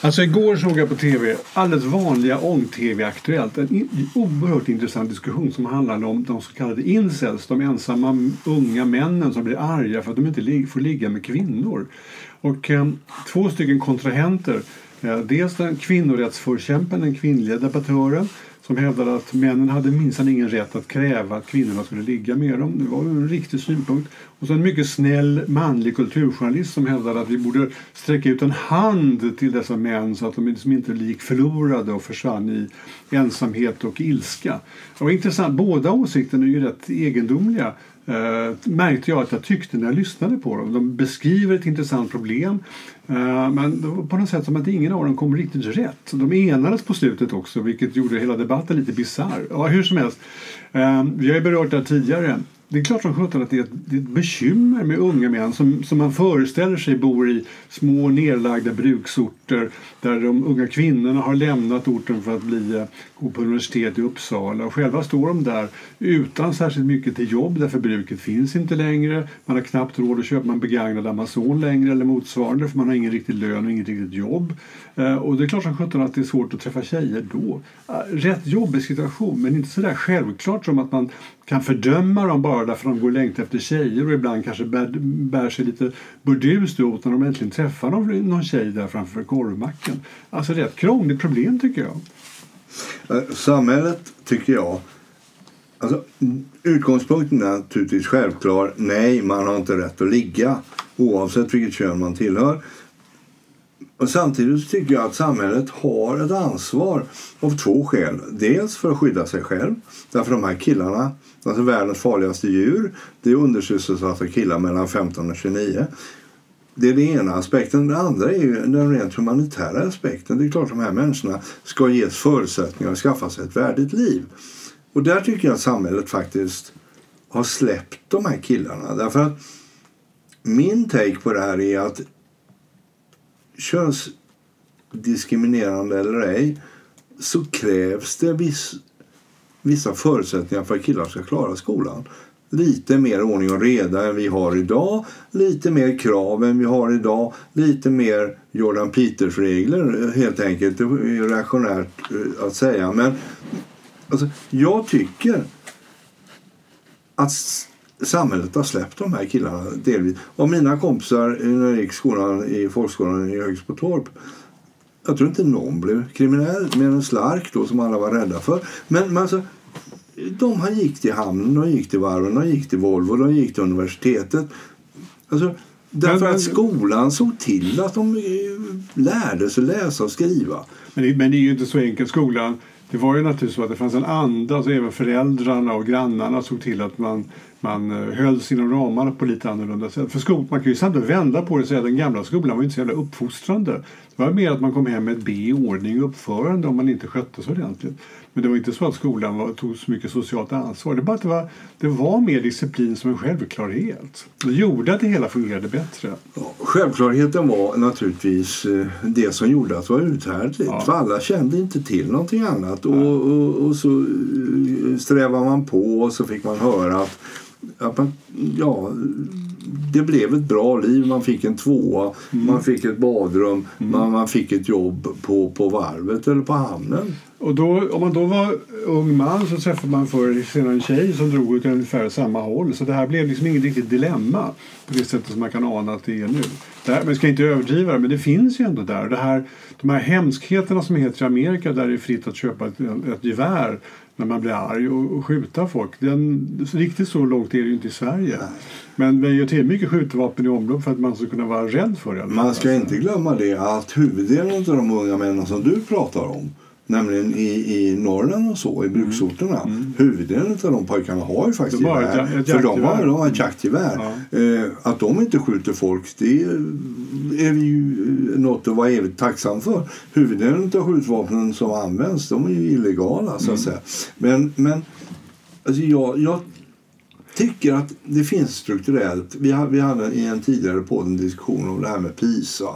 Alltså igår såg jag på tv, alldeles vanliga ång-tv Aktuellt, en oerhört intressant diskussion som handlade om de så kallade incels, de ensamma unga männen som blir arga för att de inte får ligga med kvinnor. Och eh, två stycken kontrahenter, eh, dels den kvinnorättsförkämpen, den kvinnliga debattören som hävdade att männen hade minsann ingen rätt att kräva att kvinnorna skulle ligga med dem. Det var en riktig synpunkt. Och så en mycket snäll manlig kulturjournalist som hävdade att vi borde sträcka ut en hand till dessa män så att de liksom inte gick förlorade och försvann i ensamhet och ilska. Det var intressant. Båda åsikterna är ju rätt egendomliga eh, märkte jag att jag tyckte när jag lyssnade på dem. De beskriver ett intressant problem eh, men på något sätt som att ingen av dem kom riktigt rätt. De enades på slutet också vilket gjorde hela debatten lite bisarr. Ja, hur som helst, eh, vi har ju berört det här tidigare det är klart som sjutton att det är, ett, det är ett bekymmer med unga män som, som man föreställer sig bor i små nedlagda bruksorter där de unga kvinnorna har lämnat orten för att bli, eh, gå på universitet i Uppsala och själva står de där utan särskilt mycket till jobb därför bruket finns inte längre. Man har knappt råd att köpa en begagnad Amazon längre eller motsvarande för man har ingen riktig lön och inget riktigt jobb. Eh, och det är klart som sjutton att det är svårt att träffa tjejer då. Eh, rätt jobbig situation men inte så där självklart som att man kan fördöma dem bara därför att de går längt efter tjejer och ibland kanske bär, bär sig lite burdust åt när de äntligen träffar någon, någon tjej där framför korvmacken. Alltså rätt krångligt problem tycker jag. Eh, samhället tycker jag Alltså, utgångspunkten är naturligtvis självklar. Nej, man har inte rätt att ligga oavsett vilket kön man tillhör. Och samtidigt tycker jag att samhället har ett ansvar av två skäl. Dels för att skydda sig själv. Därför de här killarna, alltså världens farligaste djur, det är undersysselsatta alltså killar mellan 15 och 29. Det är den ena aspekten. Den andra är ju den rent humanitära aspekten. Det är klart att de här människorna ska ges förutsättningar att skaffa sig ett värdigt liv. Och där tycker jag att samhället faktiskt har släppt de här killarna. Därför att min take på det här är att könsdiskriminerande eller ej så krävs det viss, vissa förutsättningar för att killar ska klara skolan. Lite mer ordning och reda än vi har idag, lite mer krav än vi har idag, lite mer Jordan Peters-regler helt enkelt. Det är reaktionärt eh, att säga. Men alltså, jag tycker att samhället har släppt de här killarna delvis. Och mina kompisar när jag gick skolan, i folkskolan i Högsbotorp jag tror inte någon blev kriminell, mer än Slark då som alla var rädda för. Men, men alltså, de gick till hamnen, de gick till varven, de gick till Volvo, de gick till universitetet. Alltså, därför men, att skolan såg till att de eh, lärde sig läsa och skriva. Men det, men det är ju inte så enkelt. Skolan det var ju naturligtvis så att det fanns en anda, alltså även föräldrarna och grannarna såg till att man, man eh, hölls inom ramarna på lite annorlunda sätt. För skol, man kan ju samtidigt vända på det och säga att den gamla skolan var inte så jävla uppfostrande. Det var mer att man kom hem med ett B i ordning och uppförande om man inte skötte sig ordentligt. Men det var inte så att skolan var, tog så mycket socialt ansvar. Det, bara att det, var, det var mer disciplin som en självklarhet. Det gjorde att det hela fungerade bättre. Ja, självklarheten var naturligtvis eh, det som gjorde att det var uthärdligt. Ja. För alla kände inte till någonting annat. Och, och, och, så eh, strävade man på och så fick man höra att, att man, ja, det blev ett bra liv. Man fick en tvåa, mm. man fick ett badrum, mm. man, man fick ett jobb på, på varvet eller på hamnen. Och då, om man då var ung man så träffade man förr senare en tjej som drog åt ungefär samma håll. Så det här blev liksom inget riktigt dilemma på det sättet som man kan ana att det är nu. Det här, man ska inte överdriva det, men det finns ju ändå där. Det här, de här hemskheterna som heter i Amerika där det är fritt att köpa ett, ett gevär när man blir arg och, och skjuta folk. Den, riktigt så långt är det ju inte i Sverige. Nej. Men vi gör till mycket skjutvapen i omlopp för att man ska kunna vara rädd för det. Man ska inte glömma det att huvuddelen av de unga männen som du pratar om Nämligen i, i Norrland och så, i mm. bruksorterna. Mm. Huvuddelen av de pojkarna har ju faktiskt gevär. Ett, ett för de har, de har ett jaktgevär. Ja. Eh, att de inte skjuter folk, det är ju något att vara evigt tacksam för. Huvuddelen av skjutvapnen som används, de är ju illegala så att mm. säga. Men, men alltså jag, jag tycker att det finns strukturellt. Vi hade, vi hade i en tidigare podd en diskussion om det här med PISA.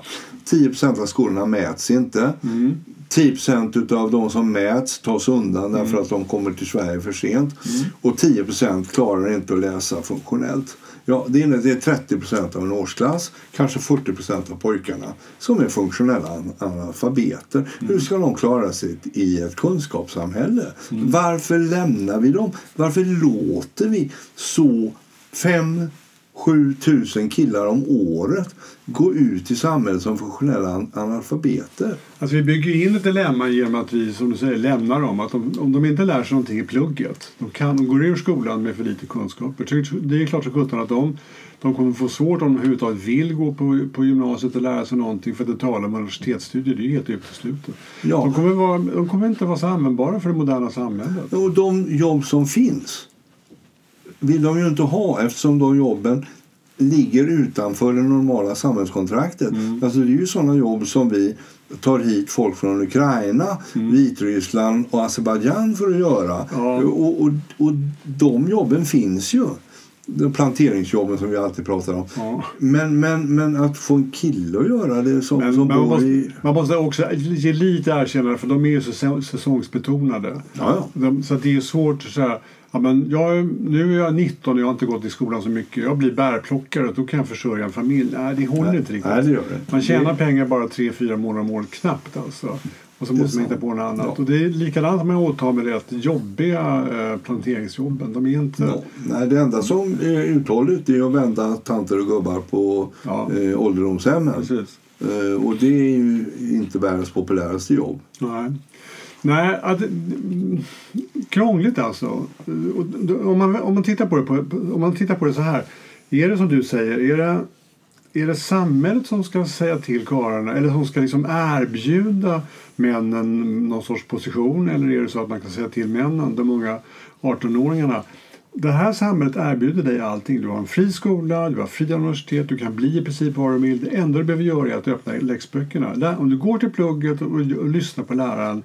10% av skolorna mäts inte. Mm. 10% av de som mäts tas undan därför att de kommer till Sverige för sent. Och 10% klarar inte att läsa funktionellt. Ja, det är det är 30% av en årsklass, kanske 40% av pojkarna som är funktionella an- analfabeter. Hur ska de klara sig i ett kunskapssamhälle? Varför lämnar vi dem? Varför låter vi så 5 7 000 killar om året gå ut i samhället som funktionella an- analfabeter? Alltså vi bygger in ett dilemma genom att vi som du säger lämnar dem. Att de, om de inte lär sig någonting i plugget, de, kan, de går ur skolan med för lite kunskaper. Det är klart som sjutton att de, de kommer få svårt om de överhuvudtaget vill gå på, på gymnasiet och lära sig någonting för att inte tala om universitetsstudier. Det är ju helt uteslutet. Ja. De, kommer vara, de kommer inte vara så användbara för det moderna samhället. Och de jobb som finns vill de ju inte ha eftersom de jobben ligger utanför det normala samhällskontraktet. Alltså det är ju sådana jobb som vi tar hit folk från Ukraina, Vitryssland och Azerbajdzjan för att göra. Ja. Och, och, och de jobben finns ju. De planteringsjobben som vi alltid pratar om. Ja. Men, men, men att få en kille att göra det som, Men som man måste, i... man måste också ge lite erkännande för de är ju säsong- säsongsbetonade. Ja, ja. De, så det är svårt att säga ja, men jag, nu är jag 19 och jag har inte gått i skolan så mycket. Jag blir bärplockare och då kan jag försörja en familj. Nej, det håller inte riktigt. Nej, det gör det. Man tjänar pengar bara 3-4 månader om året knappt alltså. Och så Det måste man hitta på något annat. Ja. Och det är likadant om man åtar med rätt jobbiga eh, planteringsjobben. De är inte... Ja, nej, det enda som är uthålligt är att vända tanter och gubbar på Ja. eh, ålderdomshemmen. Precis. Eh, och det är ju inte världens populäraste jobb. Nej. Nej, att, krångligt alltså. Om man, om, man tittar på det på, om man tittar på det så här. Är det som du säger, är det, är det samhället som ska säga till karlarna eller som ska liksom erbjuda männen någon sorts position eller är det så att man kan säga till männen, de unga 18-åringarna det här samhället erbjuder dig allting. Du har en fri skola, du har fria universitet, du kan bli i princip vad du vill. Det enda du behöver göra är att öppna läxböckerna. Om du går till plugget och lyssnar på läraren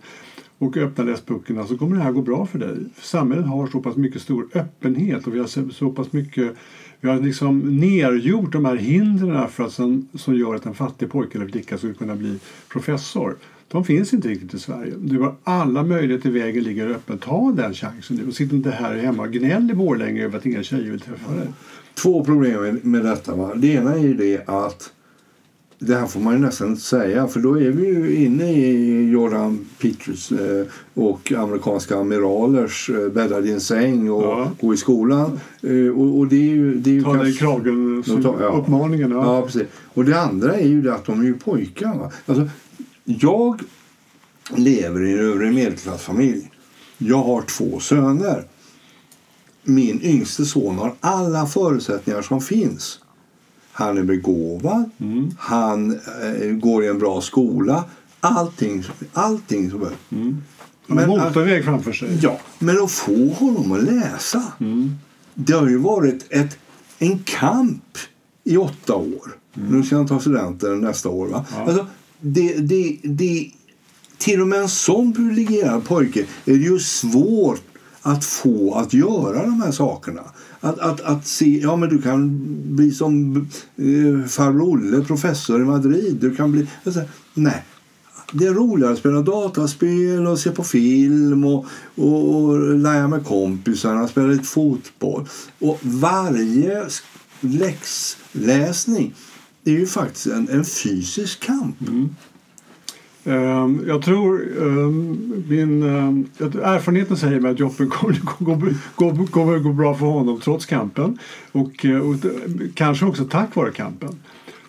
och öppna läsböckerna så kommer det här gå bra för dig. Samhället har så pass mycket stor öppenhet och vi har så- pass mycket vi har liksom nergjort de här hindren för att som, som gör att en fattig pojke eller flicka skulle kunna bli professor. De finns inte riktigt i Sverige. Du har alla möjligheter vägen ligger öppen. Ta den chansen nu och sitt inte här hemma och gnäll i Borlänge över att inga tjejer vill träffa dig. Två problem med detta. Va? Det ena är ju det att det här får man ju nästan inte säga för då är vi ju inne i Jordan Peters eh, och amerikanska amiralers eh, bädda din säng och Ja. gå i skolan. Eh, och, det är ju, det är ju Ta dig i kragen, ja. uppmaningen. Ja. Ja, precis. Och det andra är ju det att de är ju pojkar. Va? Alltså, jag lever i en övre medelklassfamilj. Jag har två söner. Min yngste son har alla förutsättningar som finns. Han är begåvad, Mm. han eh, går i en bra skola. Allting, allting som behövs. Har Men, motorväg framför sig. Ja, men att få honom att läsa. Det har ju varit ett, en kamp i åtta år. Nu ska han ta studenten nästa år. Va? Ja. Alltså, det, det, det, till och med en sån privilegierad pojke är det ju svårt att få att göra de här sakerna. Att, att, att se, ja men du kan bli som eh, farbror Olle, professor i Madrid. Du kan bli, alltså, nej, det är roligare att spela dataspel och se på film och, och, och lära med kompisarna, spela lite fotboll. Och varje läxläsning är ju faktiskt en, en fysisk kamp. Mm jag tror ehm, min ehm, att erfarenheten säger mig att jobbet kommer gå, gå, bra för honom trots kampen och, eh, och kanske också tack vare kampen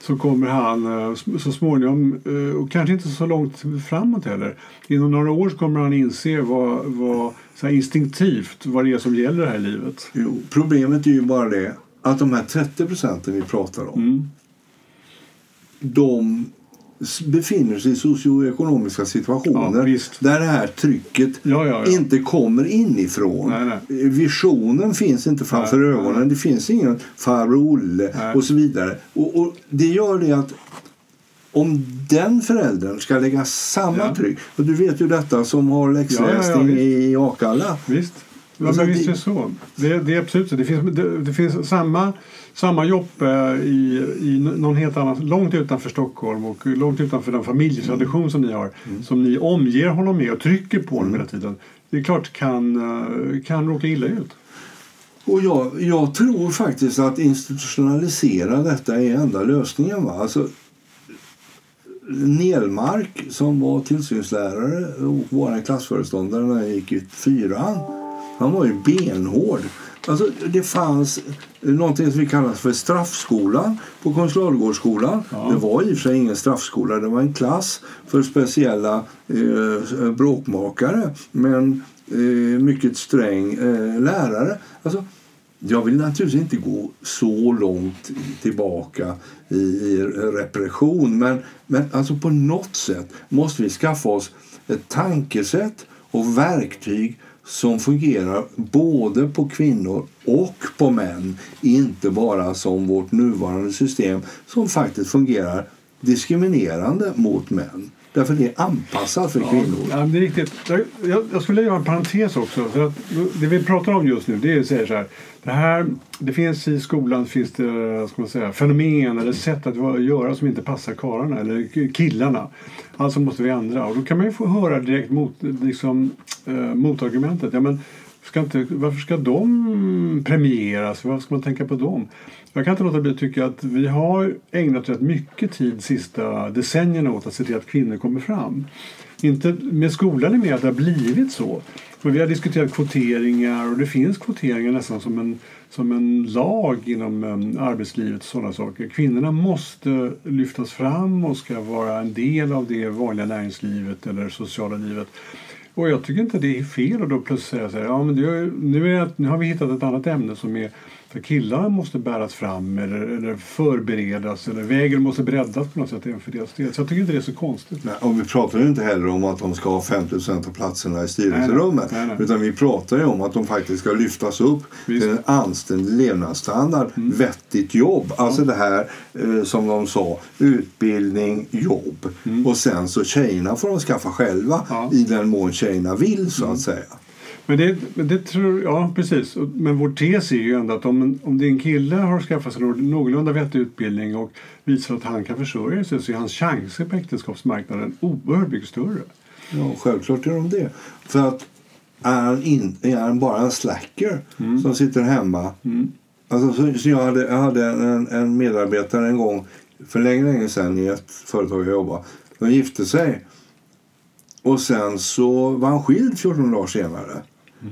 så kommer han eh, så småningom eh, och kanske inte så långt framåt heller. Inom några år kommer han inse vad, vad så instinktivt vad det är som gäller här i livet. Jo, problemet är ju bara det att de här 30 procenten vi pratar om Mm. de befinner sig i socioekonomiska situationer Ja, där det här trycket Ja, ja, inte kommer inifrån. Nej, nej. Visionen finns inte framför Nej, ögonen. Det finns ingen farbror Olle och så vidare. Och, och det gör det att om den föräldern ska lägga samma tryck. Och du vet ju detta som har läxläsning i Akalla. Visst? Ja, men visst är det så. Det, det är absolut så. Det finns, det, det finns samma, samma jobb eh, i, i någon helt annan, långt utanför Stockholm och långt utanför den familjetradition som ni har. Mm. Som ni omger honom med och trycker på honom hela tiden. Det är klart kan, eh, kan råka illa ut. Och jag, jag tror faktiskt att institutionalisera detta är enda lösningen. Va? Alltså, Nelmark som var tillsynslärare och vår klassföreståndare när jag gick i fyran. Han var ju benhård. Alltså, det fanns någonting som vi kallar för straffskolan på Konsulargårdsskolan. Ja. Det var i och för sig ingen straffskola, det var en klass för speciella eh, bråkmakare. Men eh, mycket sträng eh, lärare. Alltså, jag vill naturligtvis inte gå så långt tillbaka i, i repression men, men alltså på något sätt måste vi skaffa oss ett tankesätt och verktyg som fungerar både på kvinnor och på män. Inte bara som vårt nuvarande system som faktiskt fungerar diskriminerande mot män. Därför det är anpassat för kvinnor. Ja, det är riktigt. Jag, jag, skulle göra en parentes också. För att det vi pratar om just nu det är att säga så här. Det, här, det finns i skolan finns det, ska man säga, fenomen eller sätt att göra som inte passar karlarna eller killarna. Alltså måste vi ändra. Och då kan man ju få höra direkt mot, liksom, eh, motargumentet. Ja, men ska inte, varför ska de premieras? Varför ska man tänka på dem? Jag kan inte låta bli att tycka att vi har ägnat rätt mycket tid de sista decennierna åt att se till att kvinnor kommer fram. Inte med skolan är med att det har blivit så. För vi har diskuterat kvoteringar och det finns kvoteringar nästan som en, som en lag inom um, arbetslivet och sådana saker. Kvinnorna måste lyftas fram och ska vara en del av det vanliga näringslivet eller sociala livet. Och jag tycker inte det är fel att då plötsligt säga så här, ja men det är, nu, är, nu har vi hittat ett annat ämne som är för killarna måste bäras fram eller, eller förberedas eller vägen måste breddas på något sätt även för deras del. Så jag tycker inte det är så konstigt. Nej, och vi pratar ju inte heller om att de ska ha 50 av platserna i styrelserummet. Nej, nej. Utan vi pratar ju om att de faktiskt ska lyftas upp Visst. till en anständig levnadsstandard, vettigt jobb. Alltså det här eh, som de sa, utbildning, jobb. Och sen så tjejerna får de skaffa själva Ja. i den mån tjejerna vill så att säga. Men det, men det tror ja precis. Men vår tes är ju ändå att om, om är en kille har skaffat sig någ- någorlunda vettig utbildning och visar att han kan försörja sig så är hans chanser på äktenskapsmarknaden oerhört mycket större. Ja, självklart gör de det. För att är han, in, är han bara en slacker som sitter hemma. Alltså, så, så jag hade, jag hade en, en medarbetare en gång för länge, länge sedan i ett företag jag jobbade. De gifte sig. Och sen så var han skild 14 dagar senare.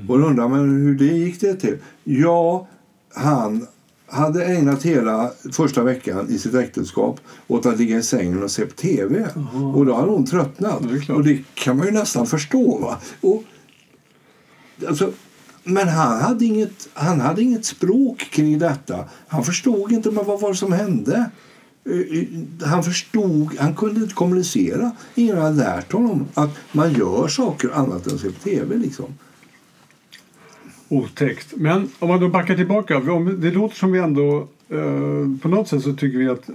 Och då undrar man hur det gick det till. Ja, han hade ägnat hela första veckan i sitt äktenskap åt att ligga i sängen och se på tv. Och då hade hon tröttnat. Det och det kan man ju nästan förstå. Va? Och, alltså, men han hade, inget, han hade inget språk kring detta. Han förstod inte men vad var som hände. Eh, eh, Han förstod, han kunde inte kommunicera. Ingen hade lärt honom att man gör saker annat än att se på tv. Liksom. Otäckt. Men om man då backar tillbaka. om- Det låter som vi ändå eh, på något sätt så tycker vi att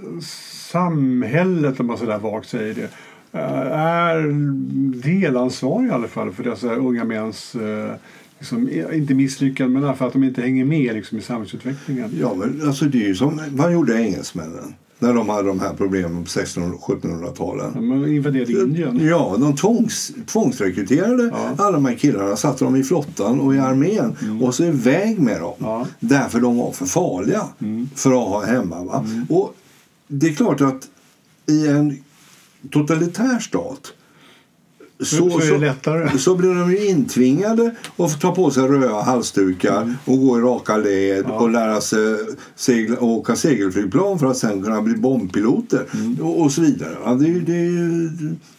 samhället, om man sådär vagt säger det, eh, är delansvarig i alla fall för dessa unga mäns eh, liksom, eh, inte misslyckanden men i att de inte hänger med liksom, i samhällsutvecklingen. Ja, men alltså det är ju som vad gjorde engelsmännen när de hade de här problemen på 1600 och 1700-talen. De invaderade Indien. Ja, de tvångs, tvångsrekryterade Ja. alla de här killarna, satte dem i flottan och i armén och så iväg med dem. Ja. Därför de var för farliga för att ha hemma. Va? Och det är klart att i en totalitär stat Så, så så blir de ju intvingade att ta på sig röda halsdukar och gå i raka led Mm. Ja. och lära sig segla, åka segelflygplan för att sen kunna bli bombpiloter Mm. och, och så vidare. Ja, det, det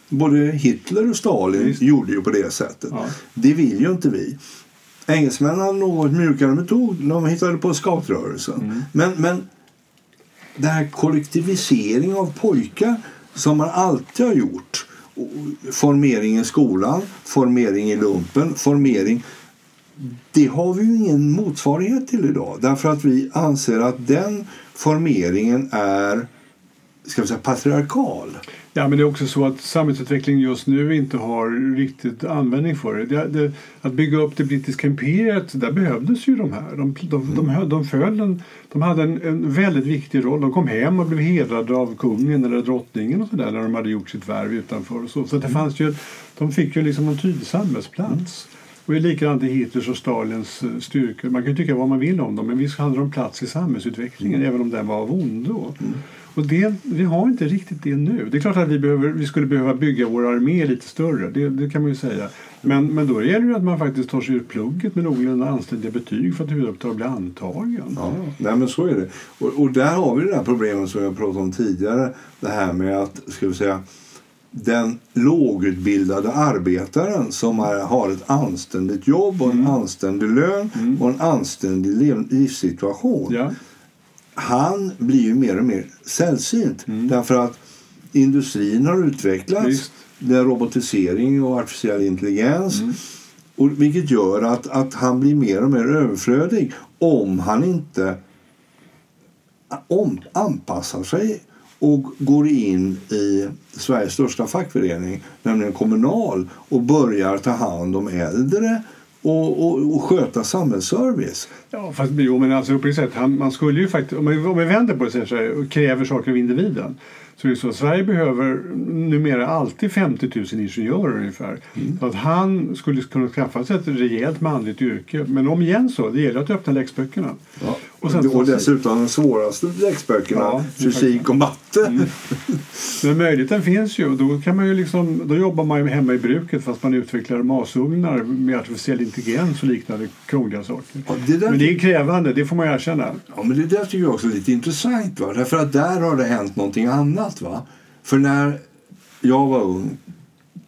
både Hitler och Stalin Visst. gjorde ju på det sättet. Ja. Det vill ju inte vi. Engelsmännen hade något mjukare metod. De hittade på scoutrörelsen. Mm. Men, men den här kollektivisering av pojkar som man alltid har gjort. Formering i skolan, formering i lumpen, formering. Det har vi ju ingen motsvarighet till idag. Därför att vi anser att den formeringen är ska vi säga, patriarkal. Ja, men det är också så att samhällsutvecklingen just nu inte har riktigt användning för det. det, det att bygga upp det brittiska imperiet, där behövdes ju de här. De, de, de, de, föll en, de hade en, en, väldigt viktig roll. De kom hem och blev hedrade av kungen eller drottningen och så där, när de hade gjort sitt värv utanför. Och så så det fanns ju, de fick ju liksom en tydlig samhällsplats. Och det är likadant i Hitlers och Stalins eh, styrkor. Man kan tycka vad man vill om dem, men visst hade de plats i samhällsutvecklingen, mm. även om den var av ondo. Mm. Och det, vi har inte riktigt det nu. Det är klart att vi, behöver, vi skulle behöva bygga vår armé lite större, det, det kan man ju säga. Men, men då gäller det att man faktiskt tar sig ur plugget med någorlunda anständiga betyg för att överhuvudtaget bli antagen. Ja, nej, men så är det. Och, och där har vi det där problemet som jag pratade om tidigare. Det här med att, ska vi säga, den lågutbildade arbetaren som är, har ett anständigt jobb och en mm. anständig lön mm. och en anständig livssituation. Ja. Han blir ju mer och mer sällsynt mm. därför att industrin har utvecklats. Just. Det är robotisering och artificiell intelligens. Mm. Och, vilket gör att, att han blir mer och mer överflödig om han inte om, anpassar sig och går in i Sveriges största fackförening, nämligen Kommunal och börjar ta hand om äldre och, och, och sköta samhällsservice. Ja, fast jo, men alltså, på sätt, han, man skulle ju faktiskt, om, vi, om vi vänder på det så här, och kräver saker av individen så är det så att Sverige behöver numera alltid 50 000 ingenjörer ungefär. Mm. Så att han skulle kunna skaffa sig ett rejält manligt yrke. Men om igen så, det gäller att öppna läxböckerna. Ja. Och, sen och dessutom de svåraste läxböckerna, ja, fysik och matte. Mm. Men möjligheten finns ju. Då, kan man ju liksom, då jobbar man ju hemma i bruket fast man utvecklar masugnar med artificiell intelligens och liknande krångliga saker. Ja, det men det är krävande, det får man erkänna. Ja, men det där tycker jag också är lite intressant. Va? Därför att där har det hänt någonting annat. Va? För när jag var ung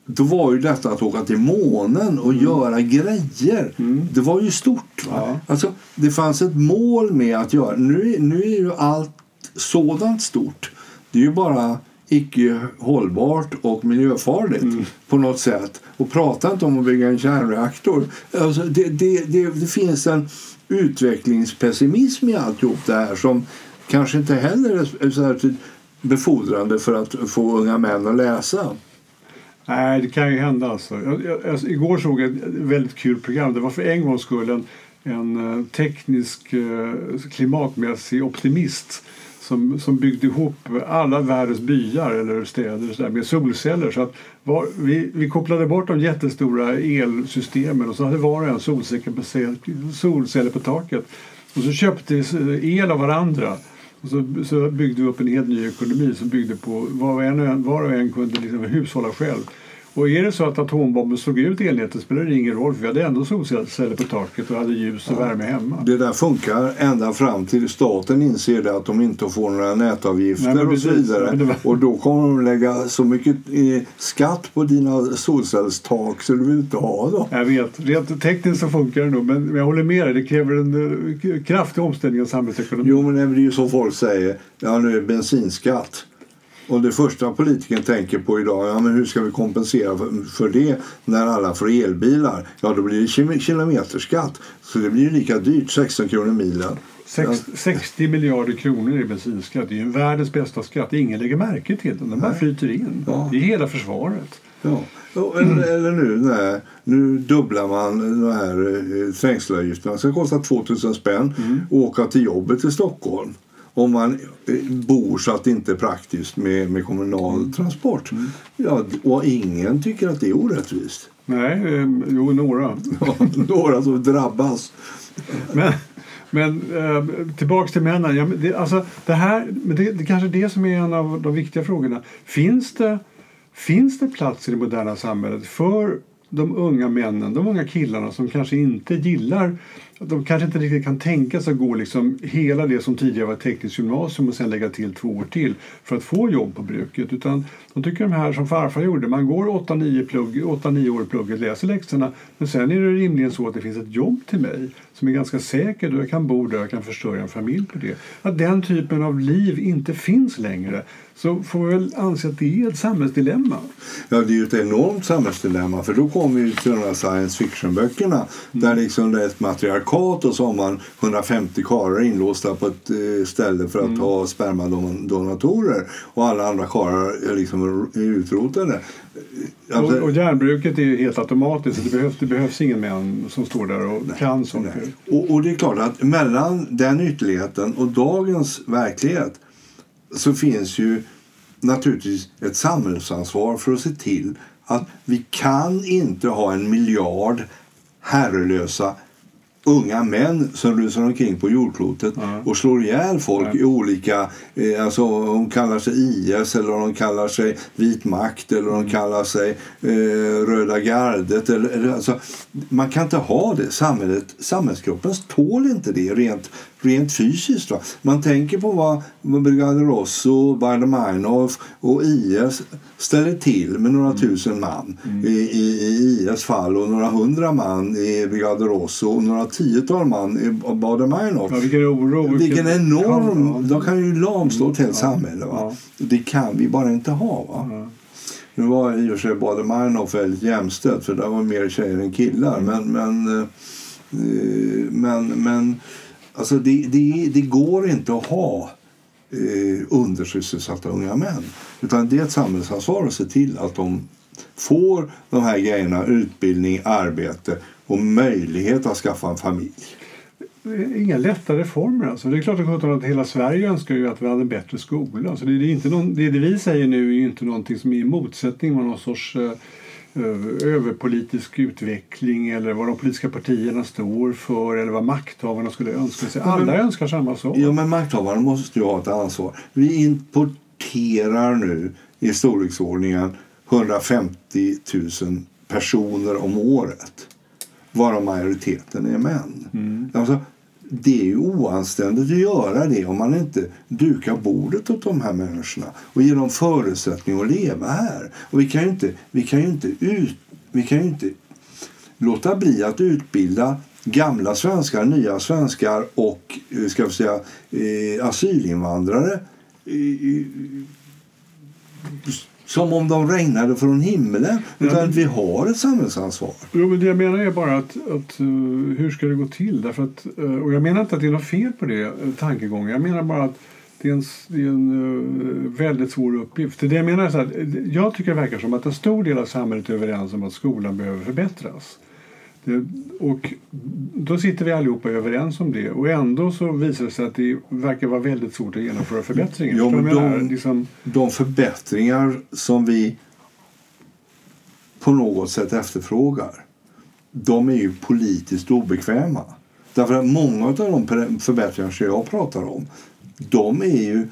då var ju detta att åka till månen och mm. göra grejer. Mm. Det var ju stort. Va? Ja. Alltså, det fanns ett mål med att göra. Nu, nu är ju allt sådant stort. Det är ju bara icke hållbart och miljöfarligt mm. på något sätt. Och prata inte om att bygga en kärnreaktor. Alltså, det, det, det, det finns en utvecklingspessimism i alltihop det här som kanske inte heller är så befordrande för att få unga män att läsa. Nej, det kan ju hända. Alltså. Jag, jag, alltså, igår såg jag ett väldigt kul program. Det var för en gångs skull en, en eh, teknisk eh, klimatmässig optimist som, som byggde ihop alla världens byar eller städer så där, med solceller. Så att var, vi, vi kopplade bort de jättestora elsystemen och så hade var och en solceller på taket. Och så köpte eh, el av varandra. Och så, så byggde vi upp en helt ny ekonomi som byggde på var och en, var och en kunde liksom hushålla själv. Och är det så att atombomben slog ut elnätet spelar det ingen roll för vi hade ändå solceller på taket och hade ljus och ja. värme hemma. Det där funkar ända fram till staten inser det att de inte får några nätavgifter Nej, och så vidare. Var... Och då kommer de lägga så mycket eh, skatt på dina solcellstak så du vill inte ha dem. Jag vet, rent tekniskt så funkar det nog men jag håller med dig, det kräver en uh, kraftig omställning av samhällsekonomin. Jo men det är ju så folk säger, ja nu är bensinskatt. Och det första politiken tänker på idag, ja men hur ska vi kompensera för, för det när alla får elbilar? Ja då blir det kilometerskatt. Så det blir ju lika dyrt, 16 kronor milen. 60 miljarder kronor i bensinskatt. Det är ju världens bästa skatt. Ingen lägger märke till den. Den bara flyter in. Ja. Det är hela försvaret. Ja. Eller, eller nu, nej, nu dubblar man de här eh, trängselavgifterna. Det ska kosta 2000 spänn mm. att åka till jobbet i Stockholm om man eh, bor så att det inte är praktiskt med, med kommunal mm. transport. Mm. Ja, och ingen tycker att det är orättvist. Nej, eh, jo några. Ja, några som drabbas. Men, men eh, tillbaks till männen. Ja, det, alltså, det, här, det, det kanske är det som är en av de viktiga frågorna. Finns det, finns det plats i det moderna samhället för de unga männen, de unga killarna som kanske inte gillar de kanske inte riktigt kan tänka sig att gå liksom hela det som tidigare var tekniskt gymnasium och sen lägga till två år till för att få jobb på bruket. Utan de tycker de här som farfar gjorde, man går 8-9 år i plugget, läser läxorna men sen är det rimligen så att det finns ett jobb till mig som är ganska säkert och jag kan bo där och kan försörja en familj på det. Att den typen av liv inte finns längre så får vi väl anse att det är ett samhällsdilemma. Ja, det är ju ett enormt samhällsdilemma för då kommer vi till de här science fiction-böckerna mm. där liksom det är ett matriarkat och så har man 150 karlar inlåsta på ett eh, ställe för att mm. ha spermadonatorer och alla andra karlar är liksom utrotade. Alltså, och, och järnbruket är helt automatiskt. Det behövs, det behövs ingen män som står där och nej, kan saker. Och, och det är klart att mellan den ytterligheten och dagens verklighet så finns ju naturligtvis ett samhällsansvar för att se till att vi kan inte ha en miljard herrelösa unga män som rusar omkring på jordklotet ja. och slår ihjäl folk ja. i olika... Eh, alltså, de kallar sig IS, eller de kallar sig vit makt eller de mm. kallar sig eh, Röda gardet. Eller, eller, alltså, man kan inte ha det. Samhället, samhällskroppen tål inte det rent rent fysiskt. Va? Man tänker på vad, vad Brigade Rosso, Baader och IS ställer till med några mm. tusen man mm. i, i, IS fall och några hundra man i Brigade Rosso och några tiotal man i Baader-Meinhof. Ja, vilken oro! Vilken, vilken enorm... Ja, De kan ju lamslå ett helt samhälle. Va? Det kan vi bara inte ha. Va? Nu var i och för sig Baader-Meinhof väldigt jämställt för där var mer tjejer än killar. Mm. Men, men, eh, men, men Alltså det, det, det går inte att ha eh, undersysselsatta unga män. Utan det är ett samhällsansvar att se till att de får de här grejerna, utbildning, arbete och möjlighet att skaffa en familj. Inga lätta reformer. Alltså. Det är klart att hela Sverige önskar ju att vi hade en bättre skola. Alltså det, är inte någon, det, det vi säger nu är ju inte någonting som är i motsättning med någon sorts eh, överpolitisk utveckling eller vad de politiska partierna står för eller vad makthavarna skulle önska sig. Alla men, önskar samma sak. Ja, men makthavarna måste ju ha ett ansvar. Vi importerar nu i storleksordningen 150 000 personer om året varav majoriteten är män. Mm. Alltså, det är ju oanständigt att göra det om man inte dukar bordet åt de här människorna och ger dem förutsättningar att leva här. Och vi kan ju inte, vi kan ju inte, ut, vi kan inte låta bli att utbilda gamla svenskar, nya svenskar och eh, ska vi säga, eh, asylinvandrare som om de regnade från himlen. Utan att vi har ett samhällsansvar. Jo, men det jag menar är bara att, att uh, hur ska det gå till? Därför att, uh, och jag menar inte att det är något fel på det uh, tankegången. Jag menar bara att det är en, det är en väldigt svår uppgift. Det jag menar är så att, jag tycker det verkar som att en stor del av samhället är överens om att skolan behöver förbättras. Och då sitter vi allihopa överens om det och ändå så visar det sig att det verkar vara väldigt svårt att genomföra förbättringar. Ja, men de, liksom... de förbättringar som vi på något sätt efterfrågar de är ju politiskt obekväma. Därför att många av de förbättringar som jag pratar om de är ju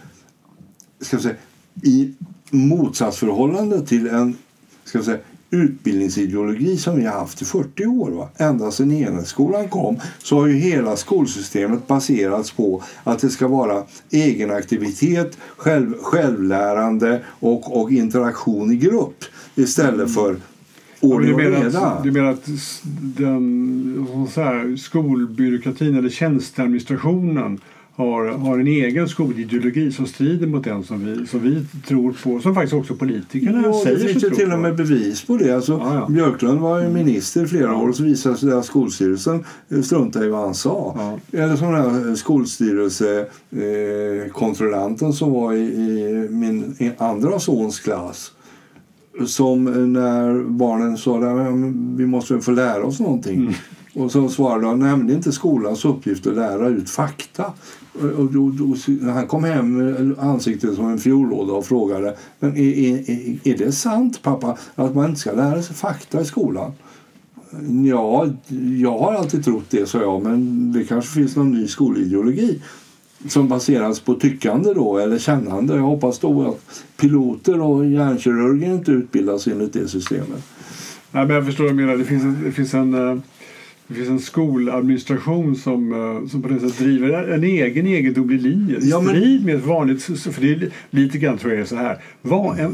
ska säga, i motsatsförhållande till en ska säga, utbildningsideologi som vi har haft i 40 år. Va? Ända sedan enhetsskolan kom så har ju hela skolsystemet baserats på att det ska vara egenaktivitet, själv, självlärande och, och interaktion i grupp istället för ordning och reda. Du menar att den, så här, skolbyråkratin eller tjänsteadministrationen har, har en egen skolideologi som strider mot den som vi, som vi tror på, som faktiskt också politikerna ja, säger Det finns till och med bevis på det. Alltså, ja, ja. Björklund var ju minister i flera år och så visade sig att Skolstyrelsen struntade i vad han sa. Eller som den här skolstyrelsekontrollanten som var i, i min andra sons klass som när barnen sa att vi måste få lära oss någonting. Mm. Och så svarade han, nej det är inte skolans uppgift att lära ut fakta. Och då, då, han kom hem med ansiktet som en fiollåda och frågade men är, är, är det sant pappa att man inte ska lära sig fakta i skolan? Ja, jag har alltid trott det, sa jag, men det kanske finns någon ny skolideologi som baseras på tyckande då, eller kännande. Jag hoppas då att piloter och hjärnkirurger inte utbildas enligt det systemet. Nej, men jag förstår vad du menar. Det finns en, det finns en eh, det finns en skoladministration som, eh, som på det sättet driver en egen egendomlig linje. Ja, men... Strid med ett vanligt... För det är lite grann tror jag är så här.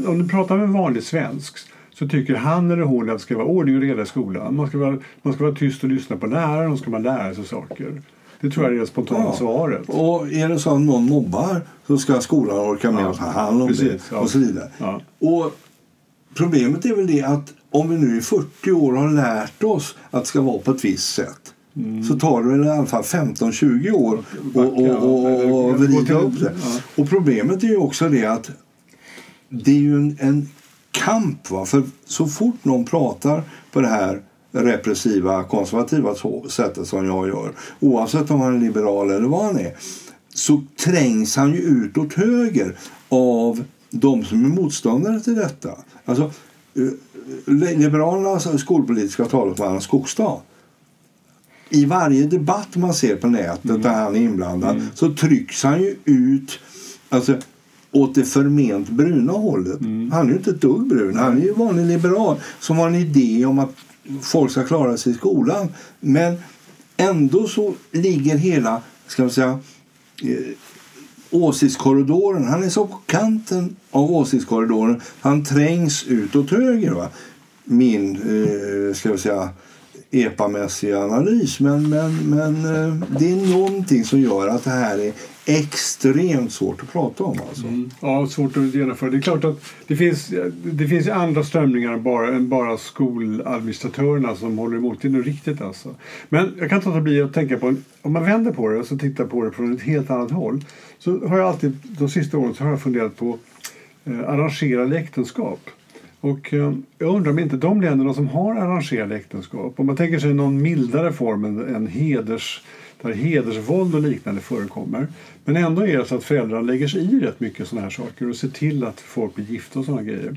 Om du pratar med en vanlig svensk så tycker han eller hon att det ska vara ordning och reda i skolan. Man ska vara, man ska vara tyst och lyssna på läraren och ska man lära sig saker. Det tror jag är det spontana Ja. svaret. Och är det så att någon mobbar så ska skolan orka med Ja, att ta hand om precis, det och så vidare. Ja. Och problemet är väl det att om vi nu i 40 år har lärt oss att det ska vara på ett visst sätt Mm. så tar det väl i alla fall 15-20 år att och, och, och, vrida upp det. Och problemet är ju också det att det är ju en, en kamp. Va? För så fort någon pratar på det här repressiva, konservativa sättet som jag gör oavsett om han är liberal eller vad han är så trängs han ju ut åt höger av de som är motståndare till detta. Alltså, eh, Liberalernas skolpolitiska talesman Skogstad i varje debatt man ser på nätet där han är inblandad så trycks han ju ut alltså, åt det förment bruna hållet. Han är ju inte ett dugg brun. Han är ju vanlig liberal som har en idé om att folk ska klara sig i skolan. Men ändå så ligger hela, ska man säga, eh, åsiktskorridoren. Han är så på kanten av åsiktskorridoren. Han trängs ut åt höger. Va? Min, eh, ska jag säga, epamässiga analys. Men, men, men eh, det är någonting som gör att det här är extremt svårt att prata om. Alltså. Mm. Ja, svårt att genomföra. Det är klart att det finns, det finns andra strömningar än bara, än bara skoladministratörerna som håller emot. Det är nog riktigt alltså. Men jag kan inte låta bli att tänka på, en- om man vänder på det och så tittar på det från ett helt annat håll. Så har jag alltid, de sista åren så har jag funderat på eh, arrangerade äktenskap. Och eh, jag undrar om inte de länderna som har arrangerade äktenskap, om man tänker sig någon mildare form än, än heders, där hedersvåld och liknande förekommer. Men ändå är det så att föräldrar lägger sig i rätt mycket sådana här saker och ser till att folk blir gifta och sådana grejer.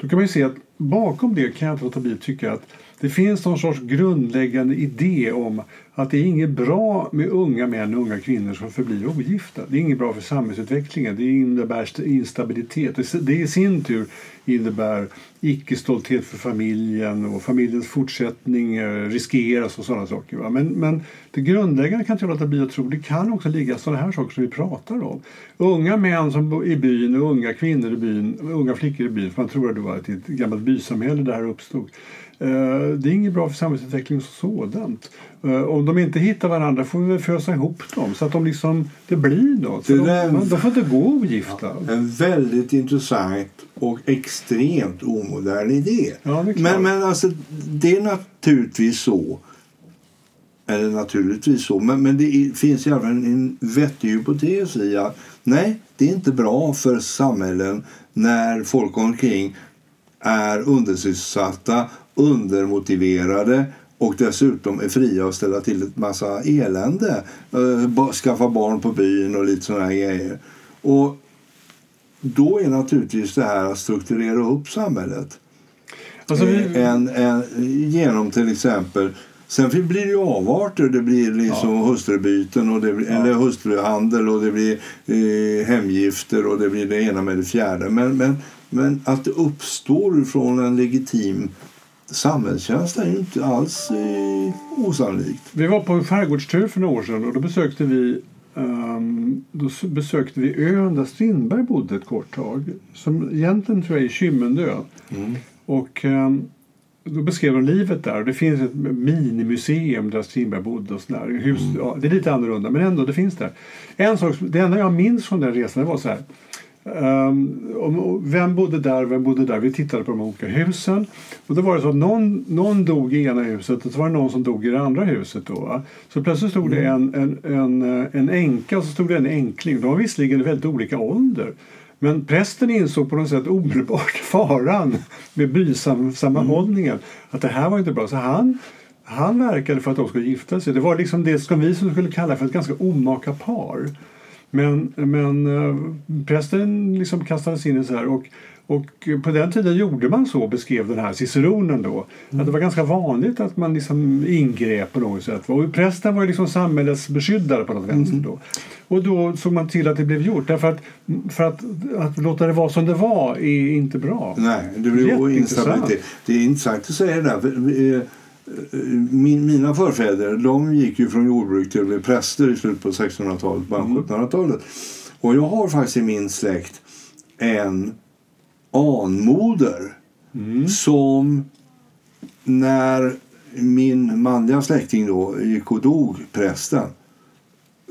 Då kan man ju se att bakom det kan jag inte låta bli att tycka att det finns någon sorts grundläggande idé om att det är inget bra med unga män och unga kvinnor som förblir ogifta. Det är inget bra för samhällsutvecklingen. Det innebär instabilitet. Det- i sin tur innebär icke-stolthet för familjen och familjens fortsättning eh, riskeras och sådana saker. Men, men det grundläggande kan jag låta bli att tro. Det kan också ligga sådana här saker som vi pratar om. Unga män som bor i byn och unga kvinnor i byn, unga flickor i byn. För man tror att det var ett gammalt bysamhälle där det här uppstod. Eh, Det är inget bra för samhällsutvecklingen som sådant. Eh, Om de inte hittar varandra får vi väl fösa ihop dem så att de liksom, det blir något. Det de, de får inte gå ogifta. En väldigt intressant och extremt omodern idé. Ja, men, men alltså, det är naturligtvis så. Eller naturligtvis så, men, men det finns i alla fall en, en vettig hypotes i att nej, det är inte bra för samhällen när folk omkring är undersysselsatta, undermotiverade och dessutom är fria att ställa till ett massa elände. Eh, skaffa barn på byn och lite sådana grejer. Och då är naturligtvis det här att strukturera upp samhället Alltså, vi, eh, en, en, genom till exempel Sen blir det ju avarter. Det blir liksom hustrubyten och det blir, eller hustruhandel och det blir eh, hemgifter och det blir det ena med det fjärde. Men, men, men att det uppstår från en legitim samhällstjänst är ju inte alls eh, osannolikt. Vi var på en skärgårdstur för några år sedan och då besökte vi ehm, då besökte vi ön där Strindberg bodde ett kort tag. Som egentligen tror jag är Kymmenö. Och ehm, då beskrev de livet där. Det finns ett minimuseum där Strindberg bodde. Och sådär. Hus, ja, det är lite annorlunda men ändå det finns där. En sak, det enda jag minns från den resan var så här. Och vem bodde där, vem bodde där? Vi tittade på de olika husen. Och då var det så att någon, någon dog i ena huset och så var det någon som dog i det andra huset. Då, va? Så plötsligt stod det en, en, en, eh, en änka och så stod det en enkling. De var visserligen i väldigt olika ålder. Men prästen insåg på något sätt omedelbart faran med bysammanhållningen. Att det här var inte bra. Så han, han verkade för att de skulle gifta sig. Det var liksom det som vi skulle kalla för ett ganska omaka par. Men, men eh, prästen liksom kastades in i så här och, och på den tiden gjorde man så, beskrev den här ciceronen då. Att det var ganska vanligt att man liksom ingrep på något sätt. Och prästen var liksom samhällets beskyddare på något vänster då. Och då såg man till att det blev gjort. Därför att, för att, att låta det vara som det var är inte bra. Nej, det blir instabilitet. Det är intressant att säga det där. Eh, Min, mina förfäder de gick ju från jordbruk till att bli präster i slutet på 1600-talet, början på 1700-talet. Och jag har faktiskt i min släkt en anmoder som när min manliga släkting då gick och dog, prästen,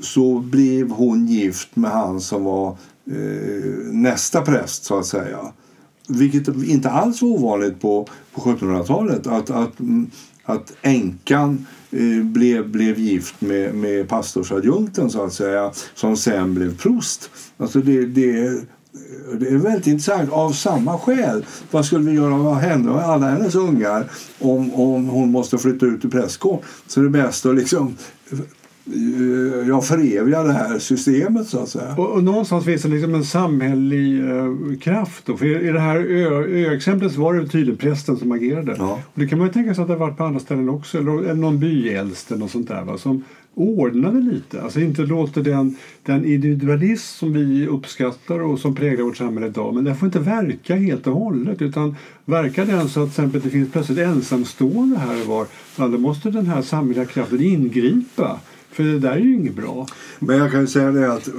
så blev hon gift med han som var eh, nästa präst så att säga. Vilket inte alls var ovanligt på, på 1700-talet. Att, att, mm, att änkan eh, blev, blev gift med, med pastorsadjunkten så att säga som sen blev prost. Alltså det, det, det är väldigt intressant. Av samma skäl. Vad skulle vi göra med henne och alla hennes ungar om, om hon måste flytta ut ur prästgården? Så det är bäst att liksom jag förevigar det här systemet så att säga. Och, och någonstans finns det liksom en samhällelig eh, kraft. Då. För i, det här ö-exemplet var det tydligen prästen som agerade. Ja. Och det kan man ju tänka sig att det varit på andra ställen också. Eller, någon byäldste något sånt där. Va? Som ordnade lite. Alltså inte låter den, den individualism som vi uppskattar och som präglar vårt samhälle idag. Men den får inte verka helt och hållet. Utan verkar den så att exempel det finns plötsligt ensamstående här och var. Då måste den här samhälleliga kraften ingripa. För det där är ju inget bra. Men jag kan ju säga det att eh,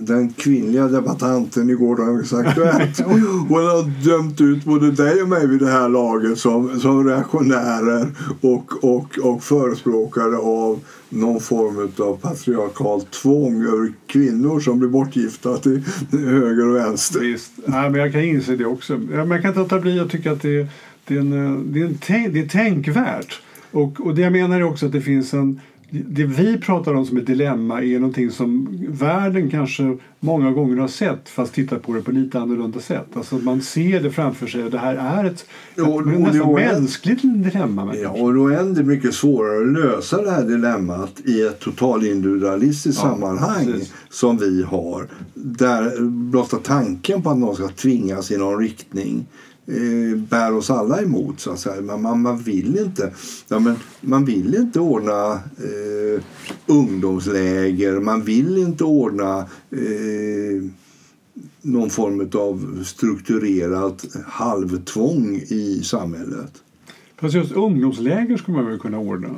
den kvinnliga debattanten i gårdagens Aktuellt hon har dömt ut både dig och mig vid det här laget som, som reaktionärer och, och, och förespråkare av någon form av patriarkalt tvång över kvinnor som blir bortgifta till höger och vänster. Visst. Nej, men jag kan inse det också. Men jag kan inte låta bli att tycka att det, det, är, en, eh, det, är, en det är tänkvärt. Och, och det jag menar är också att det finns en det vi pratar om som ett dilemma är någonting som världen kanske många gånger har sett fast tittar på det på lite annorlunda sätt. Alltså man ser det framför sig. Det här är ett, Jo, ett och det nästan en- mänskligt dilemma. Ja, och då är det mycket svårare att lösa det här dilemmat i ett totalindividualistiskt Ja, sammanhang precis. som vi har. Där blotta tanken på att någon ska tvingas i någon riktning eh, bär oss alla emot. Så att säga. Men man, man, vill inte, ja, men man vill inte ordna eh, ungdomsläger. Man vill inte ordna eh, någon form av strukturerat halvtvång i samhället. Fast just ungdomsläger skulle man väl kunna ordna.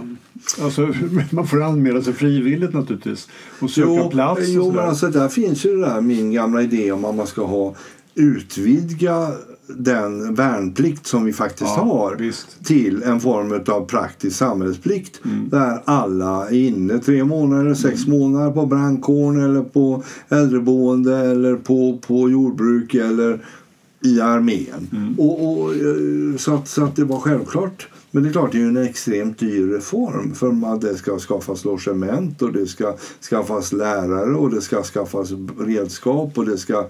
Alltså, man får anmäla sig frivilligt naturligtvis och söka plats. Och jo men alltså där finns ju det där min gamla idé om att man ska ha utvidga den värnplikt som vi faktiskt Ja, har visst. till en form av praktisk samhällsplikt Mm. där alla är inne tre månader, sex månader på brandkåren eller på äldreboende eller på, på jordbruk eller i armén. Mm. Och, och, eh, så, att, så att det var självklart. Men det är klart, det är ju en extremt dyr reform. För att det ska skaffas logement och det ska skaffas lärare och det ska skaffas redskap och det ska...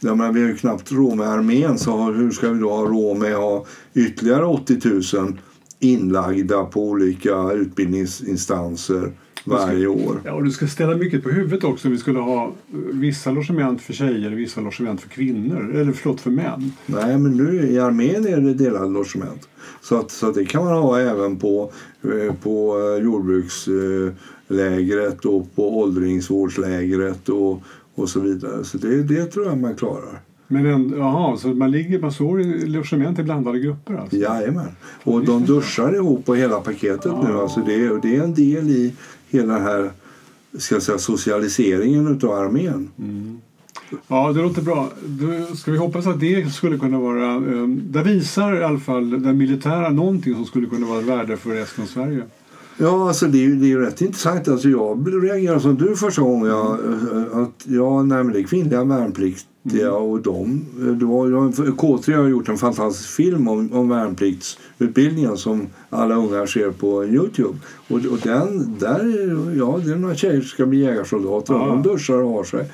Jag menar, vi har ju knappt råd med armén så hur ska vi då ha råd med att ha ytterligare 80 000 inlagda på olika utbildningsinstanser varje år? Ja, och du ska ställa mycket på huvudet också. Vi skulle ha vissa logement för tjejer och vissa logement för kvinnor. Eller förlåt, för män. Nej, men nu i armén är det delade logement. Så, att, så att det kan man ha även på, eh, på eh, jordbrukslägret och på åldringsvårdslägret och, och så vidare. Så det, det tror jag man klarar. Men en, jaha, så man ligger man står i logement i blandade grupper alltså? Jajamän. Och de duschar ihop på hela paketet nu. Alltså det, det är en del i hela den här ska säga, socialiseringen utav armén. Ja, det låter bra. Då ska vi hoppas att det skulle kunna vara... Eh, det visar i alla fall den militära någonting som skulle kunna vara värde för resten av Sverige. Ja, alltså det är ju det är rätt intressant. Alltså jag reagerade som du första gången. Jag, eh, att, ja, nej, men det är kvinnliga värnpliktiga och de... Det var, jag- K3 har gjort en fantastisk film om, om värnpliktsutbildningen som alla ungar ser på Youtube. Och, och den, där är, ja, det är några tjejer som ska bli jägarsoldater. Ja. De duschar och har sig.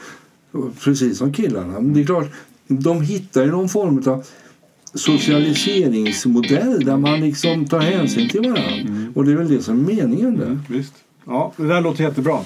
Precis som killarna. Men det är klart, de hittar ju någon form av socialiseringsmodell där man liksom tar hänsyn till varandra. Och det är väl det som är meningen där. Visst. Ja, det där låter jättebra.